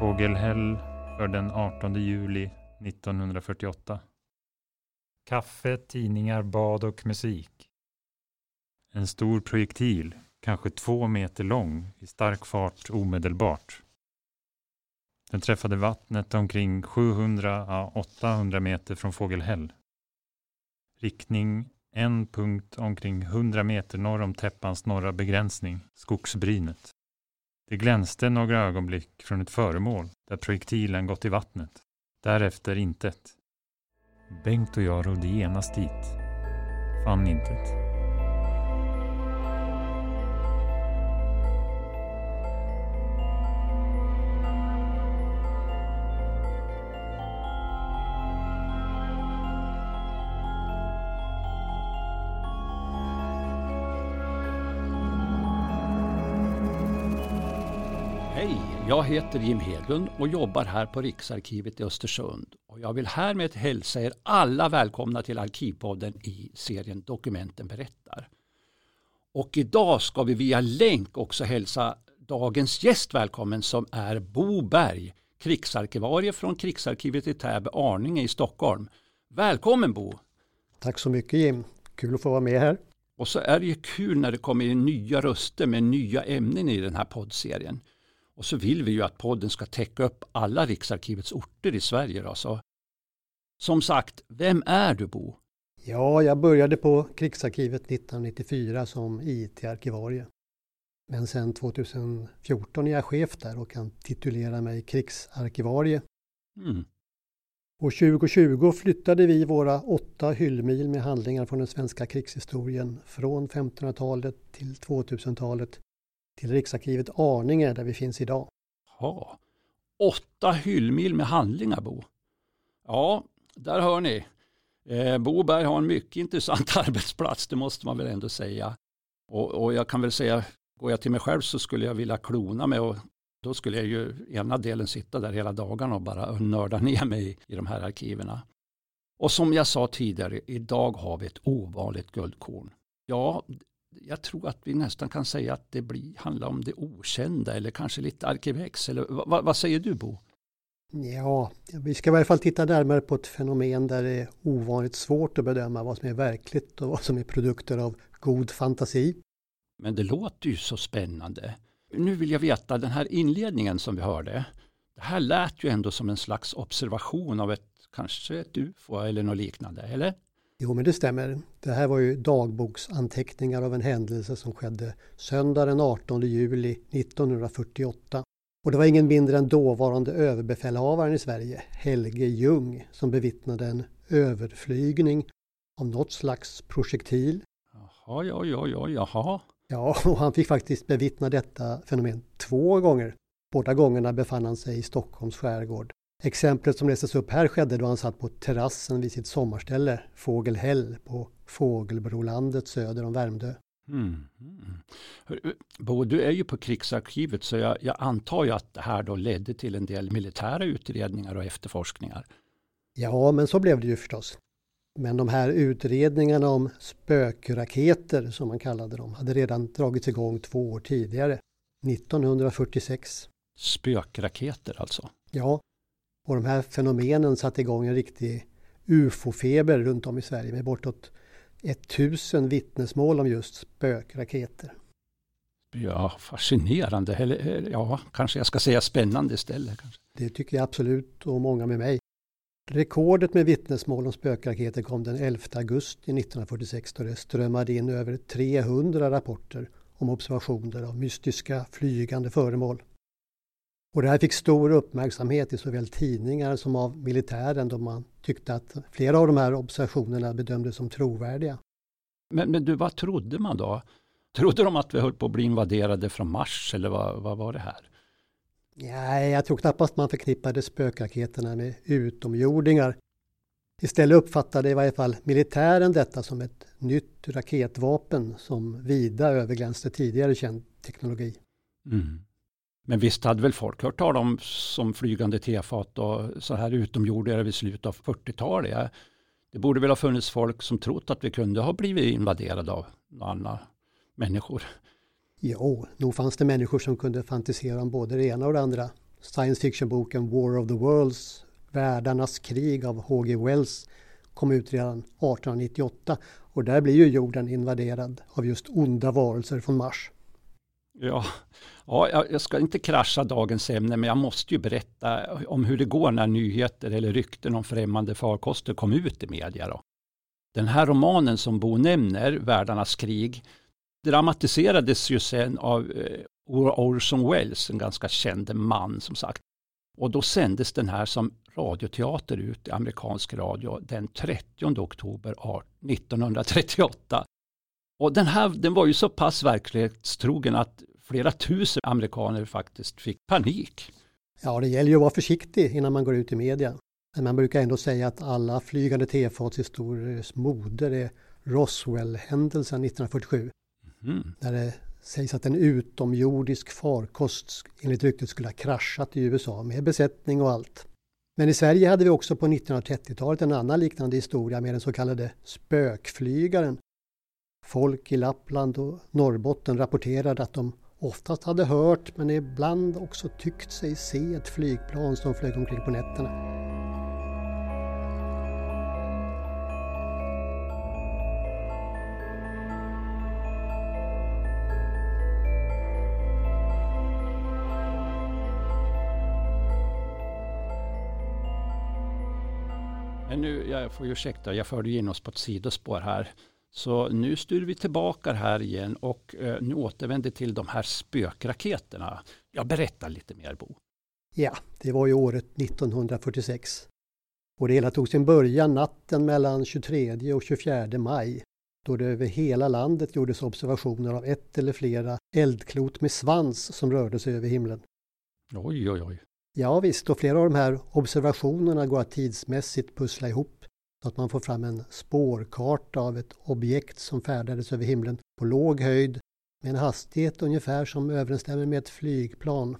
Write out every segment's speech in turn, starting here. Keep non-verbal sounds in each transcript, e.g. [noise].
Fågelhäll för den 18 juli 1948. Kaffe, tidningar, bad och musik. En stor projektil, kanske två meter lång, i stark fart omedelbart. Den träffade vattnet omkring 700-800 meter från Fågelhäll. Riktning en punkt omkring 100 meter norr om täppans norra begränsning, skogsbrynet. Det glänste några ögonblick från ett föremål där projektilen gått i vattnet. Därefter intet. Bengt och jag rodde genast dit. Fann intet. Hej, jag heter Jim Hedlund och jobbar här på Riksarkivet i Östersund. Och jag vill härmed hälsa er alla välkomna till Arkivpodden i serien Dokumenten berättar. Och idag ska vi via länk också hälsa dagens gäst välkommen som är Bo Berg, krigsarkivarie från Krigsarkivet i Täby Arninge i Stockholm. Välkommen Bo! Tack så mycket Jim, kul att få vara med här. Och så är det ju kul när det kommer in nya röster med nya ämnen i den här poddserien. Och så vill vi ju att podden ska täcka upp alla Riksarkivets orter i Sverige. Då, så. Som sagt, vem är du Bo? Ja, jag började på Krigsarkivet 1994 som IT-arkivarie. Men sen 2014 är jag chef där och kan titulera mig krigsarkivarie. Mm. År 2020 flyttade vi våra åtta hyllmil med handlingar från den svenska krigshistorien från 1500-talet till 2000-talet till Riksarkivet Arninge där vi finns idag. Ja, åtta hyllmil med handlingar Bo. Ja, där hör ni. Eh, Boberg har en mycket intressant [laughs] arbetsplats, det måste man väl ändå säga. Och, och, jag kan väl säga, går jag till mig själv så skulle jag vilja klona mig och då skulle jag ju ena delen sitta där hela dagarna och bara nörda [laughs] ner mig i, i de här arkiverna. Och som jag sa tidigare, idag har vi ett ovanligt guldkorn. Ja, jag tror att vi nästan kan säga att det blir, handlar om det okända eller kanske lite arkivex. Eller, vad, vad säger du Bo? Ja, vi ska i varje fall titta närmare på ett fenomen där det är ovanligt svårt att bedöma vad som är verkligt och vad som är produkter av god fantasi. Men det låter ju så spännande. Nu vill jag veta, den här inledningen som vi hörde, det här lät ju ändå som en slags observation av ett, kanske ett UFO eller något liknande, eller? Jo, men det stämmer. Det här var ju dagboksanteckningar av en händelse som skedde söndag den 18 juli 1948. Och det var ingen mindre än dåvarande överbefälhavaren i Sverige, Helge Ljung, som bevittnade en överflygning av något slags projektil. Jaha, ja, ja, ja, jaha. Ja, och han fick faktiskt bevittna detta fenomen två gånger. Båda gångerna befann han sig i Stockholms skärgård. Exemplet som läses upp här skedde då han satt på terrassen vid sitt sommarställe Fågelhäll på Fågelbrolandet söder om Värmdö. Mm. Mm. Bo, du är ju på krigsarkivet så jag, jag, antar ju att det här då ledde till en del militära utredningar och efterforskningar. Ja, men så blev det ju förstås. Men de här utredningarna om spökraketer som man kallade dem hade redan dragits igång två år tidigare, 1946. Spökraketer alltså? Ja, och de här fenomenen satte igång en riktig ufo-feber runt om i Sverige med bortåt 1000 vittnesmål om just spökraketer. Ja, fascinerande. Eller, ja, kanske jag ska säga spännande istället. Kanske. Det tycker jag absolut och många med mig. Rekordet med vittnesmål om spökraketer kom den 11 augusti 1946 då det strömmade in över 300 rapporter om observationer av mystiska flygande föremål. Och det här fick stor uppmärksamhet i såväl tidningar som av militären då man tyckte att flera av de här observationerna bedömdes som trovärdiga. Men, men du, vad trodde man då? Trodde de att vi höll på att bli invaderade från Mars eller vad, vad var det här? Nej, jag tror knappast man förknippade spökraketerna med utomjordingar. Istället uppfattade i varje fall militären detta som ett nytt raketvapen som vida överglänste tidigare känd teknologi. Mm. Men visst hade väl folk hört talas om som flygande tefat och så här utomjordingar vid slutet av 40-talet. Det borde väl ha funnits folk som trott att vi kunde ha blivit invaderade av andra människor. Jo, nog fanns det människor som kunde fantisera om både det ena och det andra. Science fiction-boken War of the Worlds, Världarnas krig av H.G. Wells kom ut redan 1898 och där blir ju jorden invaderad av just onda varelser från Mars. Ja, ja, jag ska inte krascha dagens ämne, men jag måste ju berätta om hur det går när nyheter eller rykten om främmande farkoster kom ut i media. Då. Den här romanen som Bo nämner, Världarnas krig, dramatiserades ju sen av eh, Orson Welles, en ganska känd man som sagt. Och då sändes den här som radioteater ut i amerikansk radio den 30 oktober 1938. Och den här den var ju så pass verklighetstrogen att flera tusen amerikaner faktiskt fick panik. Ja, det gäller ju att vara försiktig innan man går ut i media. Men man brukar ändå säga att alla flygande tefatshistoriers moder är Roswell-händelsen 1947. Mm. När det sägs att en utomjordisk farkost enligt ryktet skulle ha kraschat i USA med besättning och allt. Men i Sverige hade vi också på 1930-talet en annan liknande historia med den så kallade spökflygaren. Folk i Lappland och Norrbotten rapporterade att de oftast hade hört men ibland också tyckt sig se ett flygplan som flög omkring på nätterna. Men nu, jag får ursäkta, jag förde in oss på ett sidospår här. Så nu styr vi tillbaka här igen och eh, nu återvänder till de här spökraketerna. Jag berättar lite mer Bo. Ja, det var ju året 1946. Och det hela tog sin början natten mellan 23 och 24 maj då det över hela landet gjordes observationer av ett eller flera eldklot med svans som rörde sig över himlen. Oj, oj, oj. Ja visst, och flera av de här observationerna går att tidsmässigt pussla ihop att man får fram en spårkarta av ett objekt som färdades över himlen på låg höjd med en hastighet ungefär som överensstämmer med ett flygplan.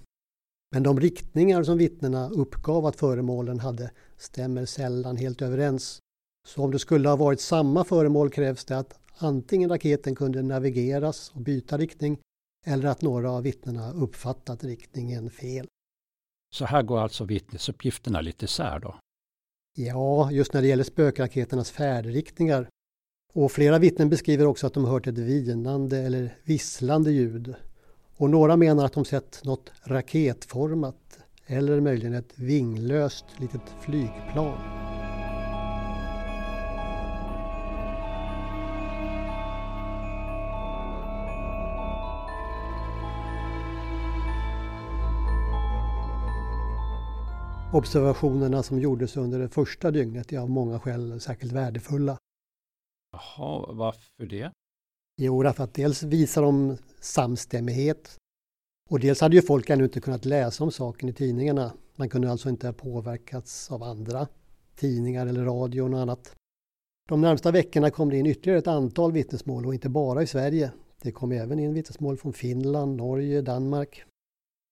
Men de riktningar som vittnena uppgav att föremålen hade stämmer sällan helt överens. Så om det skulle ha varit samma föremål krävs det att antingen raketen kunde navigeras och byta riktning eller att några av vittnena uppfattat riktningen fel. Så här går alltså vittnesuppgifterna lite isär då? Ja, just när det gäller spökraketernas färdriktningar. Och flera vittnen beskriver också att de hört ett vinande eller visslande ljud. Och några menar att de sett något raketformat eller möjligen ett vinglöst litet flygplan. Observationerna som gjordes under det första dygnet är av många skäl särskilt värdefulla. Jaha, varför det? Jo, därför att dels visar de samstämmighet och dels hade ju folk ännu inte kunnat läsa om saken i tidningarna. Man kunde alltså inte ha påverkats av andra tidningar eller radio och annat. De närmsta veckorna kom det in ytterligare ett antal vittnesmål och inte bara i Sverige. Det kom även in vittnesmål från Finland, Norge, Danmark.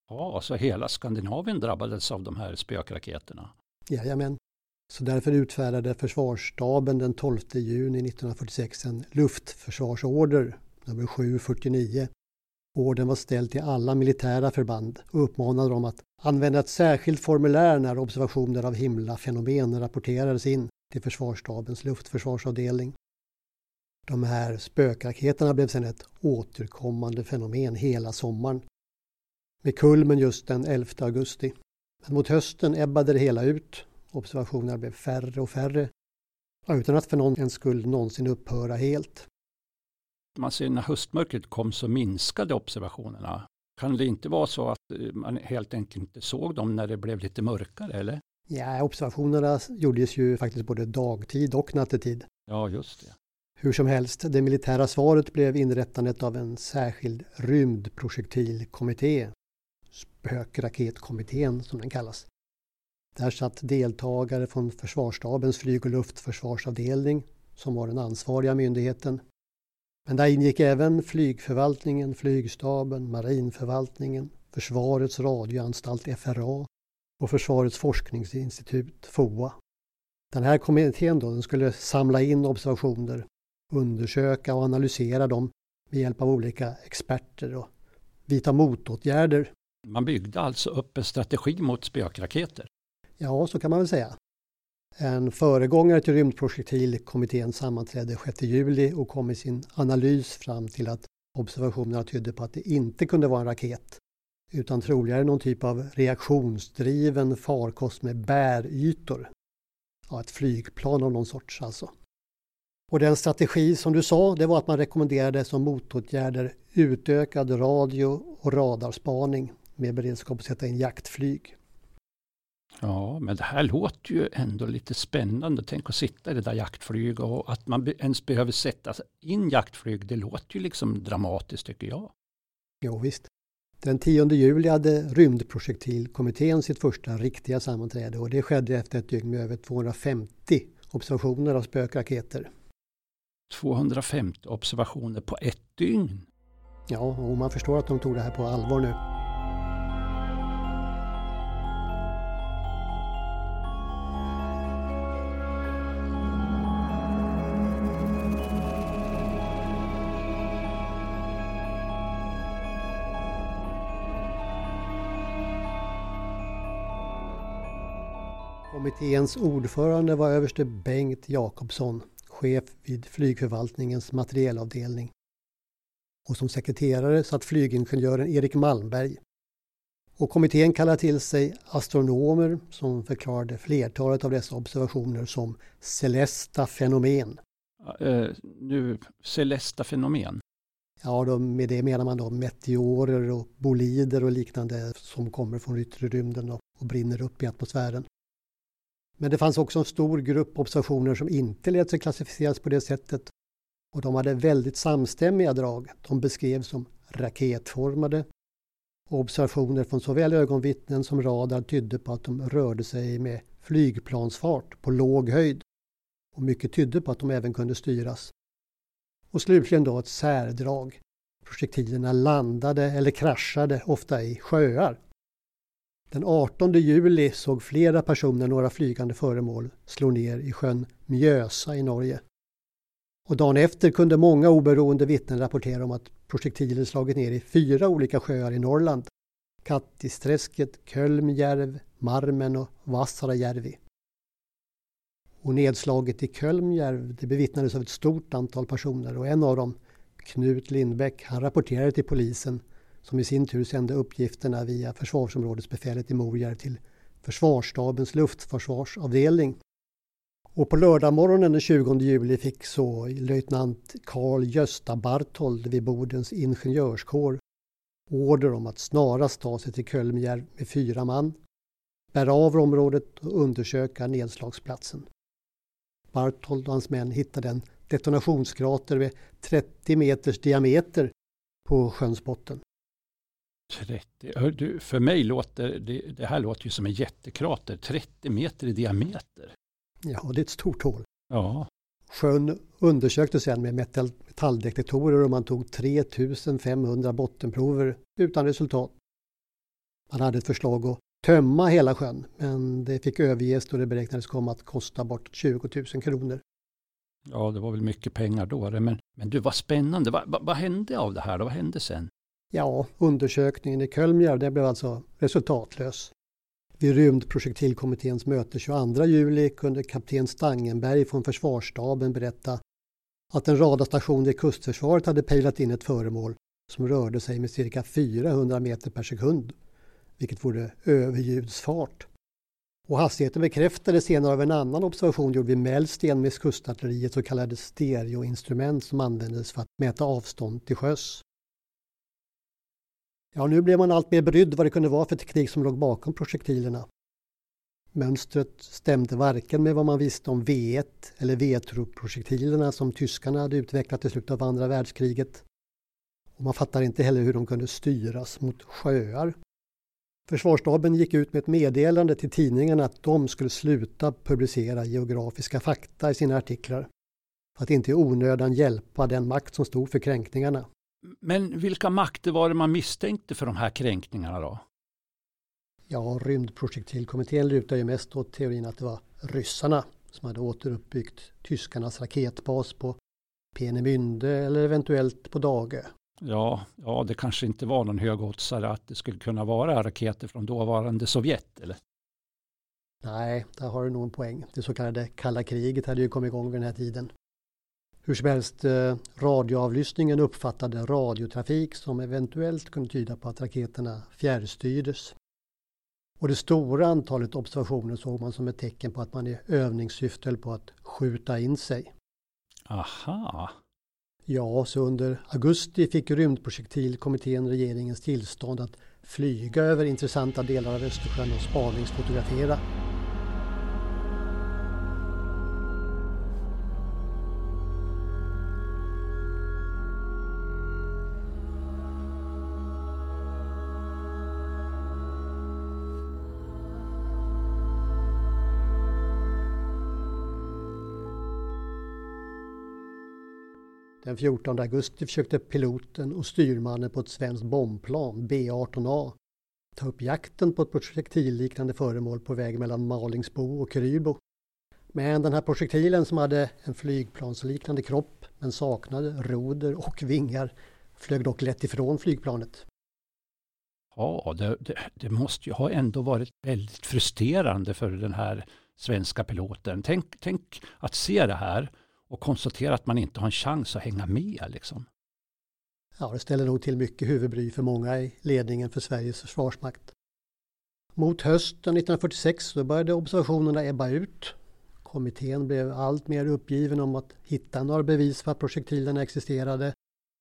Ja, så hela Skandinavien drabbades av de här spökraketerna? Jajamän. Så därför utfärdade försvarsstaben den 12 juni 1946 en luftförsvarsorder, nummer 749. Orden var ställd till alla militära förband och uppmanade dem att använda ett särskilt formulär när observationer av himlafenomen rapporterades in till försvarsstabens luftförsvarsavdelning. De här spökraketerna blev sedan ett återkommande fenomen hela sommaren med kulmen just den 11 augusti. Men mot hösten ebbade det hela ut. Observationerna blev färre och färre utan att för någon skull någonsin upphöra helt. Man ser när höstmörkret kom så minskade observationerna. Kan det inte vara så att eh, man helt enkelt inte såg dem när det blev lite mörkare eller? Ja, observationerna gjordes ju faktiskt både dagtid och nattetid. Ja, just det. Hur som helst, det militära svaret blev inrättandet av en särskild rymdprojektilkommitté spökraketkommittén som den kallas. Där satt deltagare från Försvarsstabens flyg och luftförsvarsavdelning som var den ansvariga myndigheten. Men där ingick även flygförvaltningen, flygstaben, marinförvaltningen, Försvarets radioanstalt FRA och Försvarets forskningsinstitut FOA. Den här kommittén då, den skulle samla in observationer, undersöka och analysera dem med hjälp av olika experter och vidta motåtgärder man byggde alltså upp en strategi mot spökraketer. Ja, så kan man väl säga. En föregångare till rymdprojektilkommittén sammanträdde 6 juli och kom i sin analys fram till att observationerna tydde på att det inte kunde vara en raket utan troligare någon typ av reaktionsdriven farkost med bärytor. Ja, ett flygplan av någon sorts alltså. Och den strategi som du sa, det var att man rekommenderade som motåtgärder utökad radio och radarspaning med beredskap att sätta in jaktflyg. Ja, men det här låter ju ändå lite spännande. Tänk att sitta i det där jaktflyg och att man ens behöver sätta in jaktflyg. Det låter ju liksom dramatiskt tycker jag. Jo, visst. Den 10 juli hade rymdprojektilkommittén sitt första riktiga sammanträde och det skedde efter ett dygn med över 250 observationer av spökraketer. 250 observationer på ett dygn? Ja, och man förstår att de tog det här på allvar nu. Kommitténs ordförande var överste Bengt Jakobsson, chef vid flygförvaltningens materielavdelning. Och som sekreterare satt flygingenjören Erik Malmberg. Och kommittén kallade till sig astronomer som förklarade flertalet av dessa observationer som celesta fenomen. Uh, nu, celesta fenomen? Ja, då, med det menar man då meteorer och bolider och liknande som kommer från yttre rymden och, brinner upp i atmosfären. Men det fanns också en stor grupp observationer som inte lät sig klassificeras på det sättet. Och de hade väldigt samstämmiga drag. De beskrevs som raketformade. Och observationer från såväl ögonvittnen som radar tydde på att de rörde sig med flygplansfart på låg höjd. Och mycket tydde på att de även kunde styras. Och slutligen då ett särdrag. Projektilerna landade eller kraschade ofta i sjöar. Den 18 juli såg flera personer några flygande föremål slå ner i sjön Mjösa i Norge. Och dagen efter kunde många oberoende vittnen rapportera om att projektiler slagit ner i fyra olika sjöar i Norrland. Kattisträsket, Kölmjärv, Marmen och Vassarajärvi. Och nedslaget i Kölmjärv det bevittnades av ett stort antal personer och en av dem, Knut Lindbäck, han rapporterade till polisen som i sin tur sände uppgifterna via försvarsområdesbefälet i Morjärv till Försvarsstabens luftförsvarsavdelning. Och på lördagmorgonen den 20 juli fick så löjtnant Carl Gösta Barthold vid Bodens ingenjörskår order om att snarast ta sig till Kölmjärv med fyra man, bära av området och undersöka nedslagsplatsen. Barthold och hans män hittade en detonationskrater med 30 meters diameter på sjöns botten. 30, du, för mig låter det, det här låter ju som en jättekrater, 30 meter i diameter. Ja, det är ett stort hål. Ja. Sjön undersöktes sen med metall, metalldetektorer och man tog 3500 bottenprover utan resultat. Man hade ett förslag att tömma hela sjön men det fick överges då det beräknades komma att kosta bort 20 000 kronor. Ja, det var väl mycket pengar då. Men, men du, vad spännande. Va, va, vad hände av det här? Vad hände sen? Ja, undersökningen i Kölmjärv blev alltså resultatlös. Vid rymdprojektilkommitténs möte 22 juli kunde kapten Stangenberg från försvarsstaben berätta att en radarstation i kustförsvaret hade pejlat in ett föremål som rörde sig med cirka 400 meter per sekund, vilket vore överljudsfart. Och hastigheten bekräftades senare av en annan observation gjord vid Mellsten med kustartilleriets så kallade stereoinstrument som användes för att mäta avstånd till sjöss. Ja, nu blev man allt mer brydd vad det kunde vara för teknik som låg bakom projektilerna. Mönstret stämde varken med vad man visste om V1 eller V-truppprojektilerna som tyskarna hade utvecklat i slutet av andra världskriget. Och man fattar inte heller hur de kunde styras mot sjöar. Försvarsstaben gick ut med ett meddelande till tidningarna att de skulle sluta publicera geografiska fakta i sina artiklar för att inte i onödan hjälpa den makt som stod för kränkningarna. Men vilka makter var det man misstänkte för de här kränkningarna då? Ja, rymdprojektilkommittén lutar ju mest åt teorin att det var ryssarna som hade återuppbyggt tyskarnas raketbas på Peenemünde eller eventuellt på Dagö. Ja, ja, det kanske inte var någon högoddsare att det skulle kunna vara raketer från dåvarande Sovjet, eller? Nej, där har du nog en poäng. Det så kallade kalla kriget hade ju kommit igång vid den här tiden. Hur som helst, eh, radioavlyssningen uppfattade radiotrafik som eventuellt kunde tyda på att raketerna fjärrstyrdes. Och det stora antalet observationer såg man som ett tecken på att man i övningssyfte höll på att skjuta in sig. Aha. Ja, så under augusti fick rymdprojektilkommittén regeringens tillstånd att flyga över intressanta delar av Östersjön och spaningsfotografera. Den 14 augusti försökte piloten och styrmannen på ett svenskt bombplan, B18A, ta upp jakten på ett projektilliknande föremål på väg mellan Malingsbo och Krylbo. Men den här projektilen som hade en flygplansliknande kropp men saknade roder och vingar flög dock lätt ifrån flygplanet. Ja, det, det, det måste ju ha ändå varit väldigt frustrerande för den här svenska piloten. Tänk, tänk att se det här och konstatera att man inte har en chans att hänga med. Liksom. Ja, det ställer nog till mycket huvudbry för många i ledningen för Sveriges försvarsmakt. Mot hösten 1946 då började observationerna ebba ut. Kommittén blev allt mer uppgiven om att hitta några bevis för att projektilerna existerade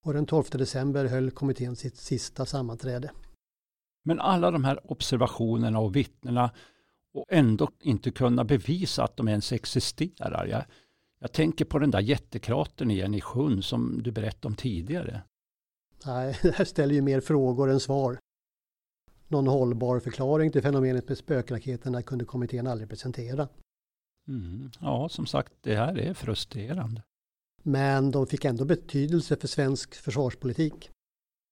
och den 12 december höll kommittén sitt sista sammanträde. Men alla de här observationerna och vittnena och ändå inte kunna bevisa att de ens existerar. Jag, jag tänker på den där jättekratern igen i sjön som du berättade om tidigare. Nej, [laughs] det här ställer ju mer frågor än svar. Någon hållbar förklaring till fenomenet med spökraketerna kunde kommittén aldrig presentera. Mm. Ja, som sagt, det här är frustrerande. Men de fick ändå betydelse för svensk försvarspolitik.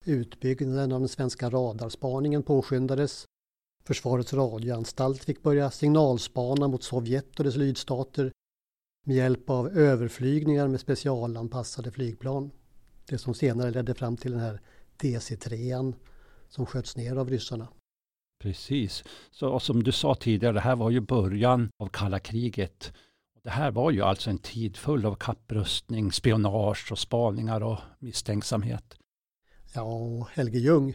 Utbyggnaden av den svenska radarspaningen påskyndades. Försvarets radioanstalt fick börja signalspana mot Sovjet och dess lydstater med hjälp av överflygningar med specialanpassade flygplan. Det som senare ledde fram till den här DC-3 som sköts ner av ryssarna. Precis. Så som du sa tidigare, det här var ju början av kalla kriget. Det här var ju alltså en tid full av kapprustning, spionage och spaningar och misstänksamhet. Ja, och Helge Ljung,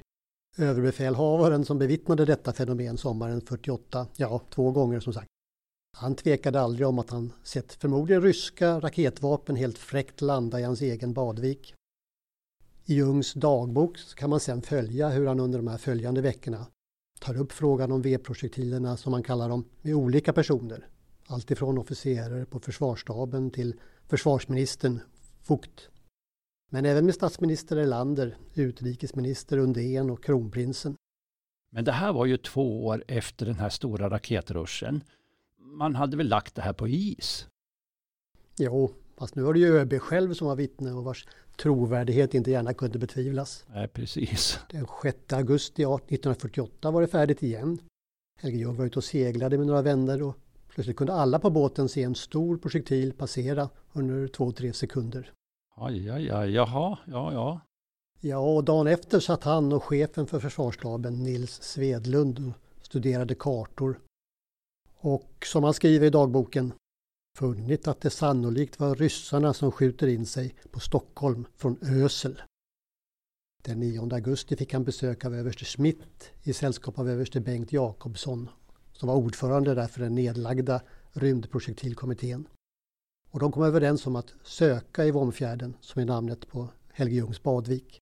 överbefälhavaren som bevittnade detta fenomen sommaren 48, ja, två gånger som sagt. Han tvekade aldrig om att han sett förmodligen ryska raketvapen helt fräckt landa i hans egen badvik. I Jungs dagbok kan man sedan följa hur han under de här följande veckorna tar upp frågan om V-projektilerna som man kallar dem med olika personer. Alltifrån officerare på försvarsstaben till försvarsministern Vogt. Men även med statsminister Erlander, utrikesminister Undén och kronprinsen. Men det här var ju två år efter den här stora raketruschen. Man hade väl lagt det här på is? Jo, fast nu var det ju ÖB själv som var vittne och vars trovärdighet inte gärna kunde betvivlas. Nej, precis. Den 6 augusti 1948 var det färdigt igen. Helge Ljung var ute och seglade med några vänner och plötsligt kunde alla på båten se en stor projektil passera under två-tre sekunder. Aj, aj, aj, jaha, ja, ja. Ja, och dagen efter satt han och chefen för försvarsstaben Nils Svedlund och studerade kartor. Och som han skriver i dagboken funnit att det sannolikt var ryssarna som skjuter in sig på Stockholm från Ösel. Den 9 augusti fick han besök av överste Schmidt i sällskap av överste Bengt Jakobsson som var ordförande där för den nedlagda rymdprojektilkommittén. Och de kom överens om att söka i Vomfjärden som är namnet på Helge Ljungs badvik.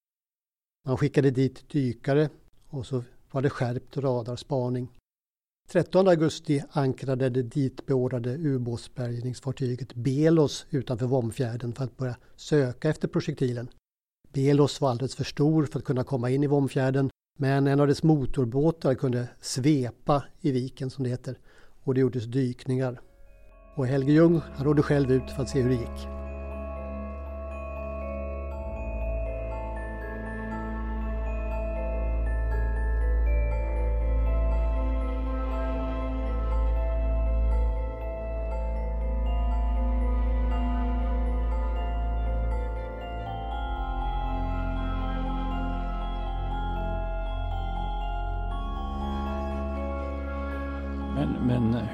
Man skickade dit dykare och så var det skärpt radarspaning 13 augusti ankrade det ditbeordrade ubåtsbärgningsfartyget Belos utanför Vomfjärden för att börja söka efter projektilen. Belos var alldeles för stor för att kunna komma in i Vomfjärden men en av dess motorbåtar kunde svepa i viken som det heter och det gjordes dykningar. Och Helge Ljung han rådde själv ut för att se hur det gick.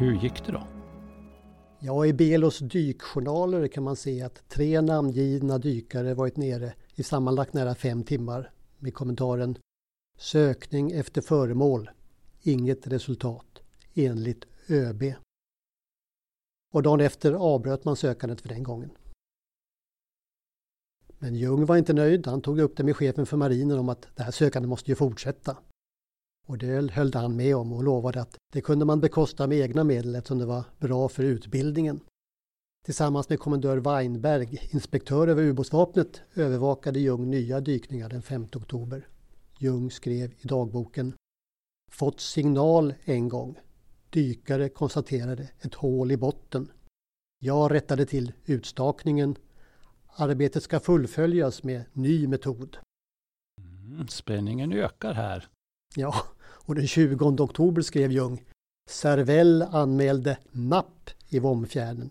Hur gick det då? Ja, i Belos dykjournaler kan man se att tre namngivna dykare varit nere i sammanlagt nära fem timmar med kommentaren Sökning efter föremål, inget resultat, enligt ÖB. Och dagen efter avbröt man sökandet för den gången. Men Ljung var inte nöjd. Han tog upp det med chefen för marinen om att det här sökandet måste ju fortsätta. Och det höll han med om och lovade att det kunde man bekosta med egna medel eftersom det var bra för utbildningen. Tillsammans med kommendör Weinberg, inspektör över ubåtsvapnet, övervakade Ljung nya dykningar den 5 oktober. Ljung skrev i dagboken Fått signal en gång. Dykare konstaterade ett hål i botten. Jag rättade till utstakningen. Arbetet ska fullföljas med ny metod. Mm, spänningen ökar här. Ja, och den 20 oktober skrev Ljung Servell anmälde napp i Vomfjärden.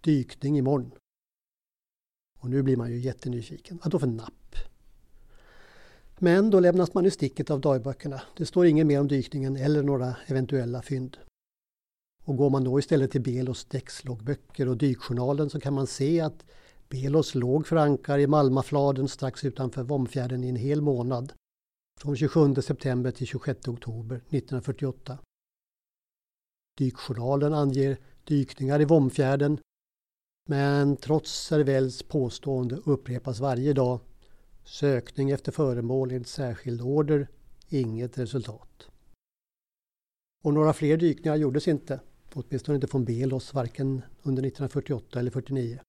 Dykning imorgon. Och nu blir man ju jättenyfiken. Vad då för napp? Men då lämnas man i sticket av dagböckerna. Det står inget mer om dykningen eller några eventuella fynd. Och går man då istället till Belos däcksloggböcker och dykjournalen så kan man se att Belos låg för ankar i Malmafladen strax utanför Vomfjärden i en hel månad från 27 september till 26 oktober 1948. Dykjournalen anger dykningar i Vomfjärden men trots Servells påstående upprepas varje dag sökning efter föremål enligt särskild order, inget resultat. Och några fler dykningar gjordes inte, åtminstone inte från Belos, varken under 1948 eller 49.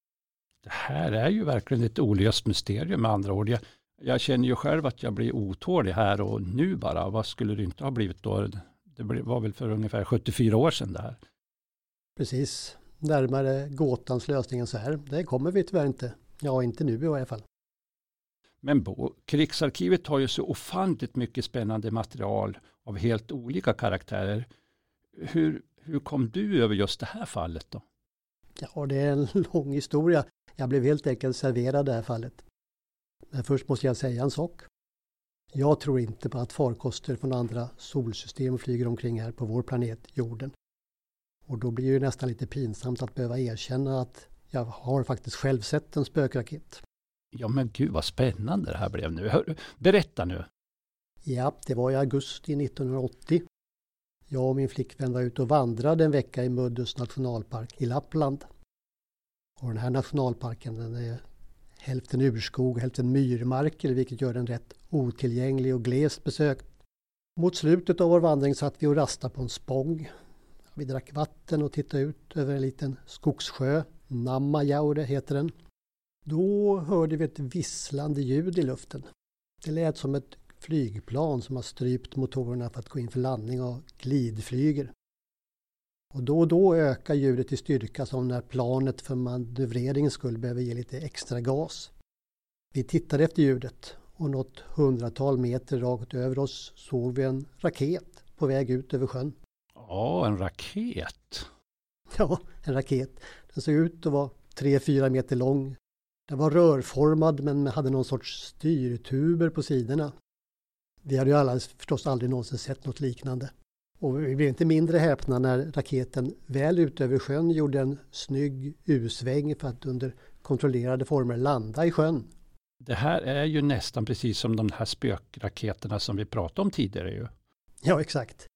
Det här är ju verkligen ett olöst mysterium med andra ord. Jag, jag känner ju själv att jag blir otålig här och nu bara. Vad skulle det inte ha blivit då? Det var väl för ungefär 74 år sedan det här. Precis, närmare gåtans lösning än så här. Det kommer vi tyvärr inte. Ja, inte nu i varje fall. Men Bo, Krigsarkivet har ju så ofantligt mycket spännande material av helt olika karaktärer. Hur, hur kom du över just det här fallet då? Ja, det är en [laughs] lång historia. Jag blev helt enkelt serverad det här fallet. Men först måste jag säga en sak. Jag tror inte på att farkoster från andra solsystem flyger omkring här på vår planet jorden. Och då blir det nästan lite pinsamt att behöva erkänna att jag har faktiskt själv sett en spökraket. Ja men gud vad spännande det här blev nu. Hör, berätta nu. Ja, det var i augusti 1980. Jag och min flickvän var ute och vandrade en vecka i Muddus nationalpark i Lappland. Och den här nationalparken den är hälften urskog, hälften myrmarker vilket gör den rätt otillgänglig och glest besökt. Mot slutet av vår vandring satt vi och rastade på en spång. Vi drack vatten och tittade ut över en liten skogssjö. Nammajaure heter den. Då hörde vi ett visslande ljud i luften. Det lät som ett flygplan som har strypt motorerna för att gå in för landning och glidflyger. Och då och då ökar ljudet i styrka som när planet för manövreringens skull behöver ge lite extra gas. Vi tittade efter ljudet och något hundratal meter rakt över oss såg vi en raket på väg ut över sjön. Ja, en raket. [laughs] Ja, en raket. Den såg ut att vara 3-4 meter lång. Den var rörformad men hade någon sorts styrtuber på sidorna. Vi hade ju alla förstås aldrig någonsin sett något liknande. Och vi blev inte mindre häpna när raketen väl ut över sjön gjorde en snygg U-sväng för att under kontrollerade former landa i sjön. Det här är ju nästan precis som de här spökraketerna som vi pratade om tidigare ju. Ja, exakt.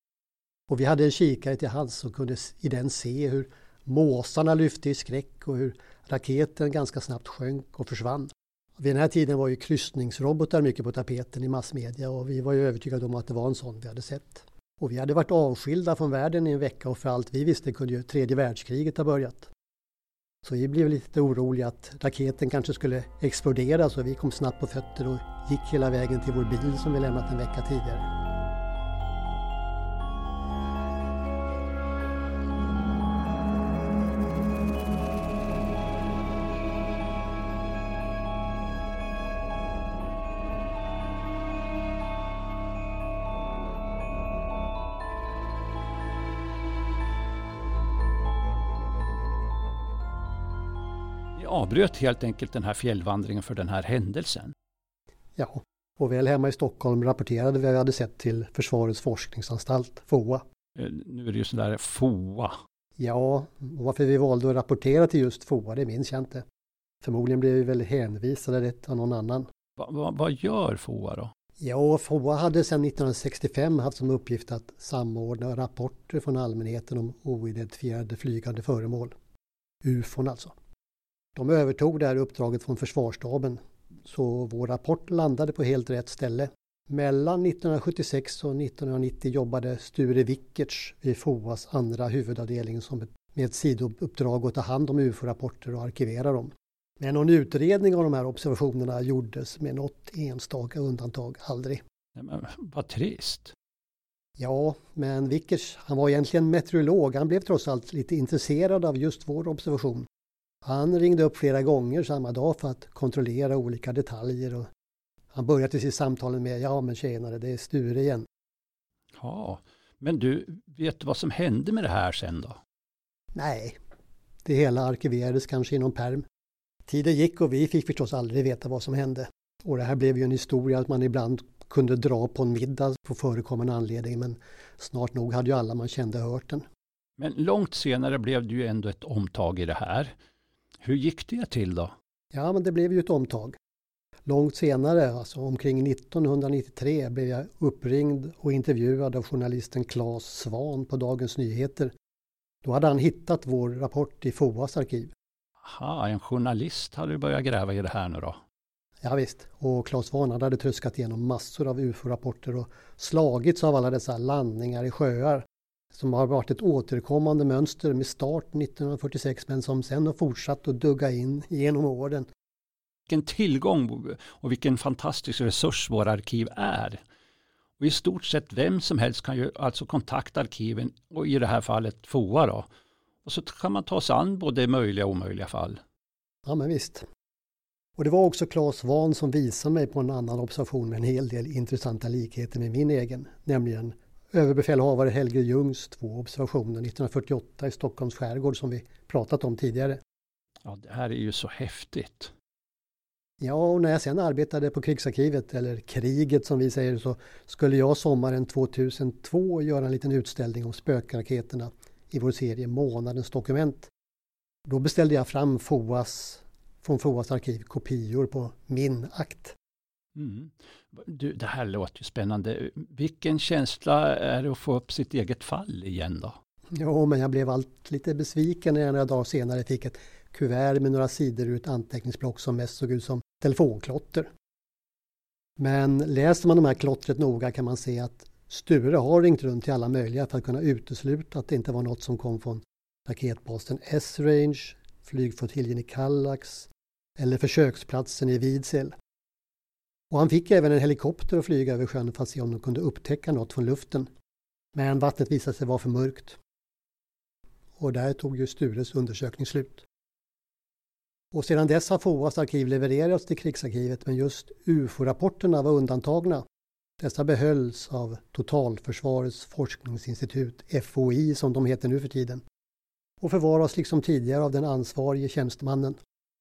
Och vi hade en kikare till hands och kunde i den se hur måsarna lyfte i skräck och hur raketen ganska snabbt sjönk och försvann. Vid den här tiden var ju kryssningsrobotar mycket på tapeten i massmedia och vi var ju övertygade om att det var en sån vi hade sett. Och vi hade varit avskilda från världen i en vecka och för allt vi visste kunde ju tredje världskriget ha börjat. Så vi blev lite oroliga att raketen kanske skulle explodera så vi kom snabbt på fötter och gick hela vägen till vår bil som vi lämnat en vecka tidigare. Avbröt helt enkelt den här fjällvandringen för den här händelsen. Ja, och väl hemma i Stockholm rapporterade vi vad vi hade sett till Försvarets forskningsanstalt, FOA. Eh, nu är det ju sådär FOA. Ja, och varför vi valde att rapportera till just FOA, det minns jag inte. Förmodligen blev vi väl hänvisade rätt av någon annan. Va, va, vad gör FOA då? Ja, FOA hade sedan 1965 haft som uppgift att samordna rapporter från allmänheten om oidentifierade flygande föremål. UFON alltså. De övertog det här uppdraget från försvarsstaben. Så vår rapport landade på helt rätt ställe. Mellan 1976 och 1990 jobbade Sture Wickertz vid FOAs andra huvudavdelning som med ett sidouppdrag att ta hand om UFO-rapporter och arkivera dem. Men någon utredning av de här observationerna gjordes med något enstaka undantag aldrig. Men, vad trist. Ja, men Vickers, han var egentligen meteorolog. Han blev trots allt lite intresserad av just vår observation. Han ringde upp flera gånger samma dag för att kontrollera olika detaljer. Och han började sitt samtal med ja men tjenare, det är Sture igen. Ja, men du, vet du vad som hände med det här sen då? Nej, det hela arkiverades kanske i någon perm. Tiden gick och vi fick förstås aldrig veta vad som hände. Och det här blev ju en historia att man ibland kunde dra på en middag på förekommande anledning men snart nog hade ju alla man kände hört den. Men långt senare blev det ju ändå ett omtag i det här. Hur gick det till då? Ja, men det blev ju ett omtag. Långt senare, alltså omkring 1993, blev jag uppringd och intervjuad av journalisten Claes Svan på Dagens Nyheter. Då hade han hittat vår rapport i FOAs arkiv. Aha, en journalist hade börjat gräva i det här nu då? Ja, visst, och Claes Svahn hade tröskat igenom massor av UFO-rapporter och slagits av alla dessa landningar i sjöar som har varit ett återkommande mönster med start 1946 men som sen har fortsatt att dugga in genom åren. Vilken tillgång och vilken fantastisk resurs våra arkiv är. Och I stort sett vem som helst kan ju alltså kontakta arkiven och i det här fallet FOA då. Och så kan man ta sig an både möjliga och omöjliga fall. Ja men visst. Och det var också Claes Svahn som visade mig på en annan observation med en hel del intressanta likheter med min egen, nämligen överbefälhavare Helge Ljungs två observationer 1948 i Stockholms skärgård som vi pratat om tidigare. Ja, det här är ju så häftigt. Ja, och när jag sen arbetade på krigsarkivet, eller kriget som vi säger, så skulle jag sommaren 2002 göra en liten utställning om spökraketerna i vår serie Månadens dokument. Då beställde jag fram FOAs, från FOAs arkiv kopior på min akt. Mm. Du, det här låter ju spännande. Vilken känsla är det att få upp sitt eget fall igen då? Jo, men jag blev allt lite besviken när jag några dagar senare fick ett kuvert med några sidor ur ett anteckningsblock som mest såg ut som telefonklotter. Men läser man de här klottret noga kan man se att Sture har ringt runt till alla möjliga för att kunna utesluta att det inte var något som kom från raketposten S-Range, flygflottiljen i Kallax eller försöksplatsen i Vidsel. Och han fick även en helikopter att flyga över sjön för att se om de kunde upptäcka något från luften. Men vattnet visade sig vara för mörkt. Och där tog ju Stures undersökning slut. Och sedan dess har FOAs arkiv levererats till krigsarkivet men just UFO-rapporterna var undantagna. Dessa behölls av Totalförsvarets forskningsinstitut, FOI som de heter nu för tiden, och förvaras liksom tidigare av den ansvarige tjänstemannen.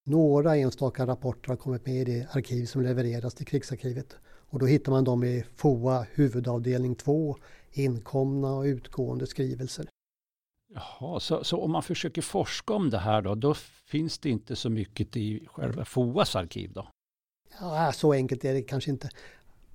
Några enstaka rapporter har kommit med i det arkiv som levereras till krigsarkivet och då hittar man dem i FOA huvudavdelning 2, inkomna och utgående skrivelser. Jaha, så, så, om man försöker forska om det här då, då finns det inte så mycket i själva FOAs arkiv då? Ja, så enkelt är det kanske inte.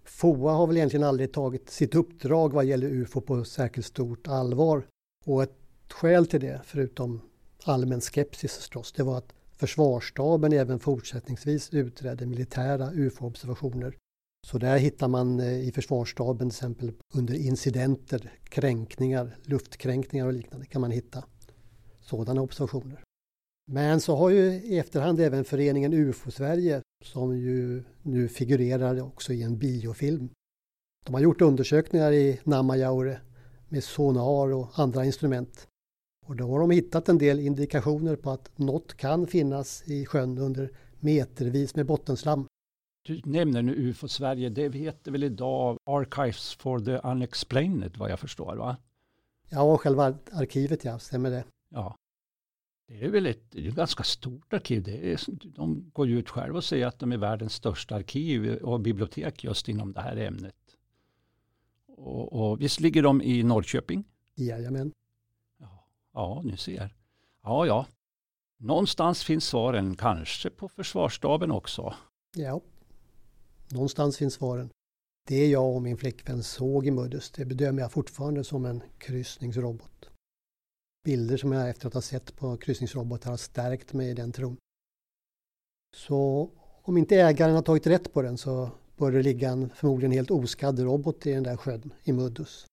FOA har väl egentligen aldrig tagit sitt uppdrag vad gäller UFO på särskilt stort allvar. Och ett skäl till det, förutom allmän skepsis förstås, det var att Försvarsstaben även fortsättningsvis utredde militära UFO-observationer. Så där hittar man eh, i försvarsstaben till exempel under incidenter, kränkningar, luftkränkningar och liknande kan man hitta sådana observationer. Men så har ju i efterhand även föreningen UFO-Sverige som ju nu figurerar också i en biofilm. De har gjort undersökningar i Namajaure med sonar och andra instrument. Och då har de hittat en del indikationer på att något kan finnas i sjön under metervis med bottenslam. Du nämner nu UFO Sverige, det heter väl idag Archives for the Unexplained vad jag förstår va? Ja, själva arkivet ja, stämmer det. Ja. Det är väl ett, det är ett ganska stort arkiv. Det är, de går ju ut själva och säger att de är världens största arkiv och bibliotek just inom det här ämnet. Och, och visst ligger de i Norrköping? Jajamän. Ja, ni ser. Ja, ja. Någonstans finns svaren, kanske på försvarsstaben också. Ja, någonstans finns svaren. Det jag och min flickvän såg i Muddus, det bedömer jag fortfarande som en kryssningsrobot. Bilder som jag efter att ha sett på kryssningsrobotar har stärkt mig i den tron. Så om inte ägaren har tagit rätt på den så bör det ligga en förmodligen helt oskadd robot i den där sjön i Muddus.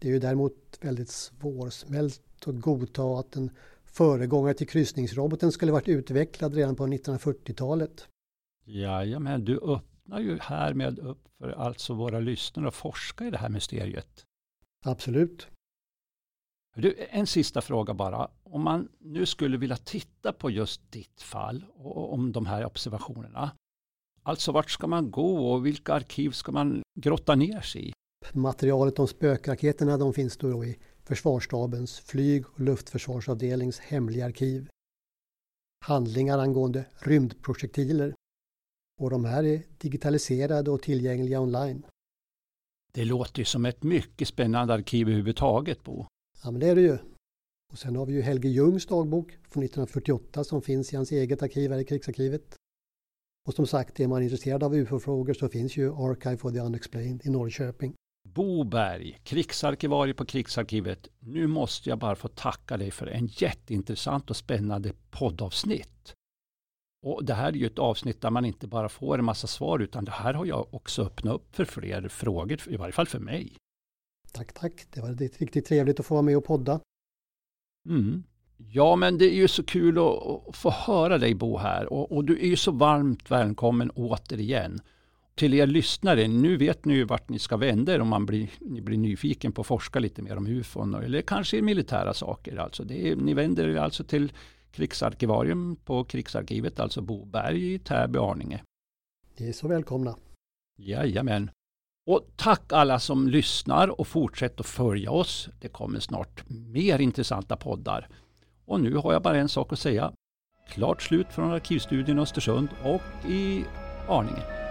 Det är ju däremot väldigt svårsmält att godta att en föregångare till kryssningsroboten skulle varit utvecklad redan på 1940-talet. Jajamän, du öppnar ju härmed upp för alltså våra lyssnare att forska i det här mysteriet. Absolut. Du, en sista fråga bara. Om man nu skulle vilja titta på just ditt fall och om de här observationerna. Alltså vart ska man gå och vilka arkiv ska man grotta ner sig i? Materialet om spökraketerna de finns då i Försvarsstabens flyg och luftförsvarsavdelnings hemliga arkiv. Handlingar angående rymdprojektiler. Och de här är digitaliserade och tillgängliga online. Det låter ju som ett mycket spännande arkiv överhuvudtaget, Bo. Ja, men det är det ju. Och sen har vi ju Helge Ljungs dagbok från 1948 som finns i hans eget arkiv här i krigsarkivet. Och som sagt, är man intresserad av UFO-frågor så finns ju Archive for the Unexplained i Norrköping. Bo Berg, krigsarkivarie på Krigsarkivet. Nu måste jag bara få tacka dig för en jätteintressant och spännande poddavsnitt. Och det här är ju ett avsnitt där man inte bara får en massa svar utan det här har jag också öppnat upp för fler frågor, i varje fall för mig. Tack, tack. Det var riktigt trevligt att få vara med och podda. Mm. Ja, men det är ju så kul att, att få höra dig Bo här och, och, du är ju så varmt välkommen återigen. Till er lyssnare, nu vet ni ju vart ni ska vända er om man blir, ni blir nyfiken på att forska lite mer om ufon eller kanske militära saker. Alltså är, ni vänder er alltså till Krigsarkivarium på Krigsarkivet, alltså Boberg i Täby, Arninge. Ni är så välkomna. Jajamän. Och tack alla som lyssnar och fortsätt att följa oss. Det kommer snart mer intressanta poddar. Och nu har jag bara en sak att säga. Klart slut från Arkivstudien Östersund och i Arninge.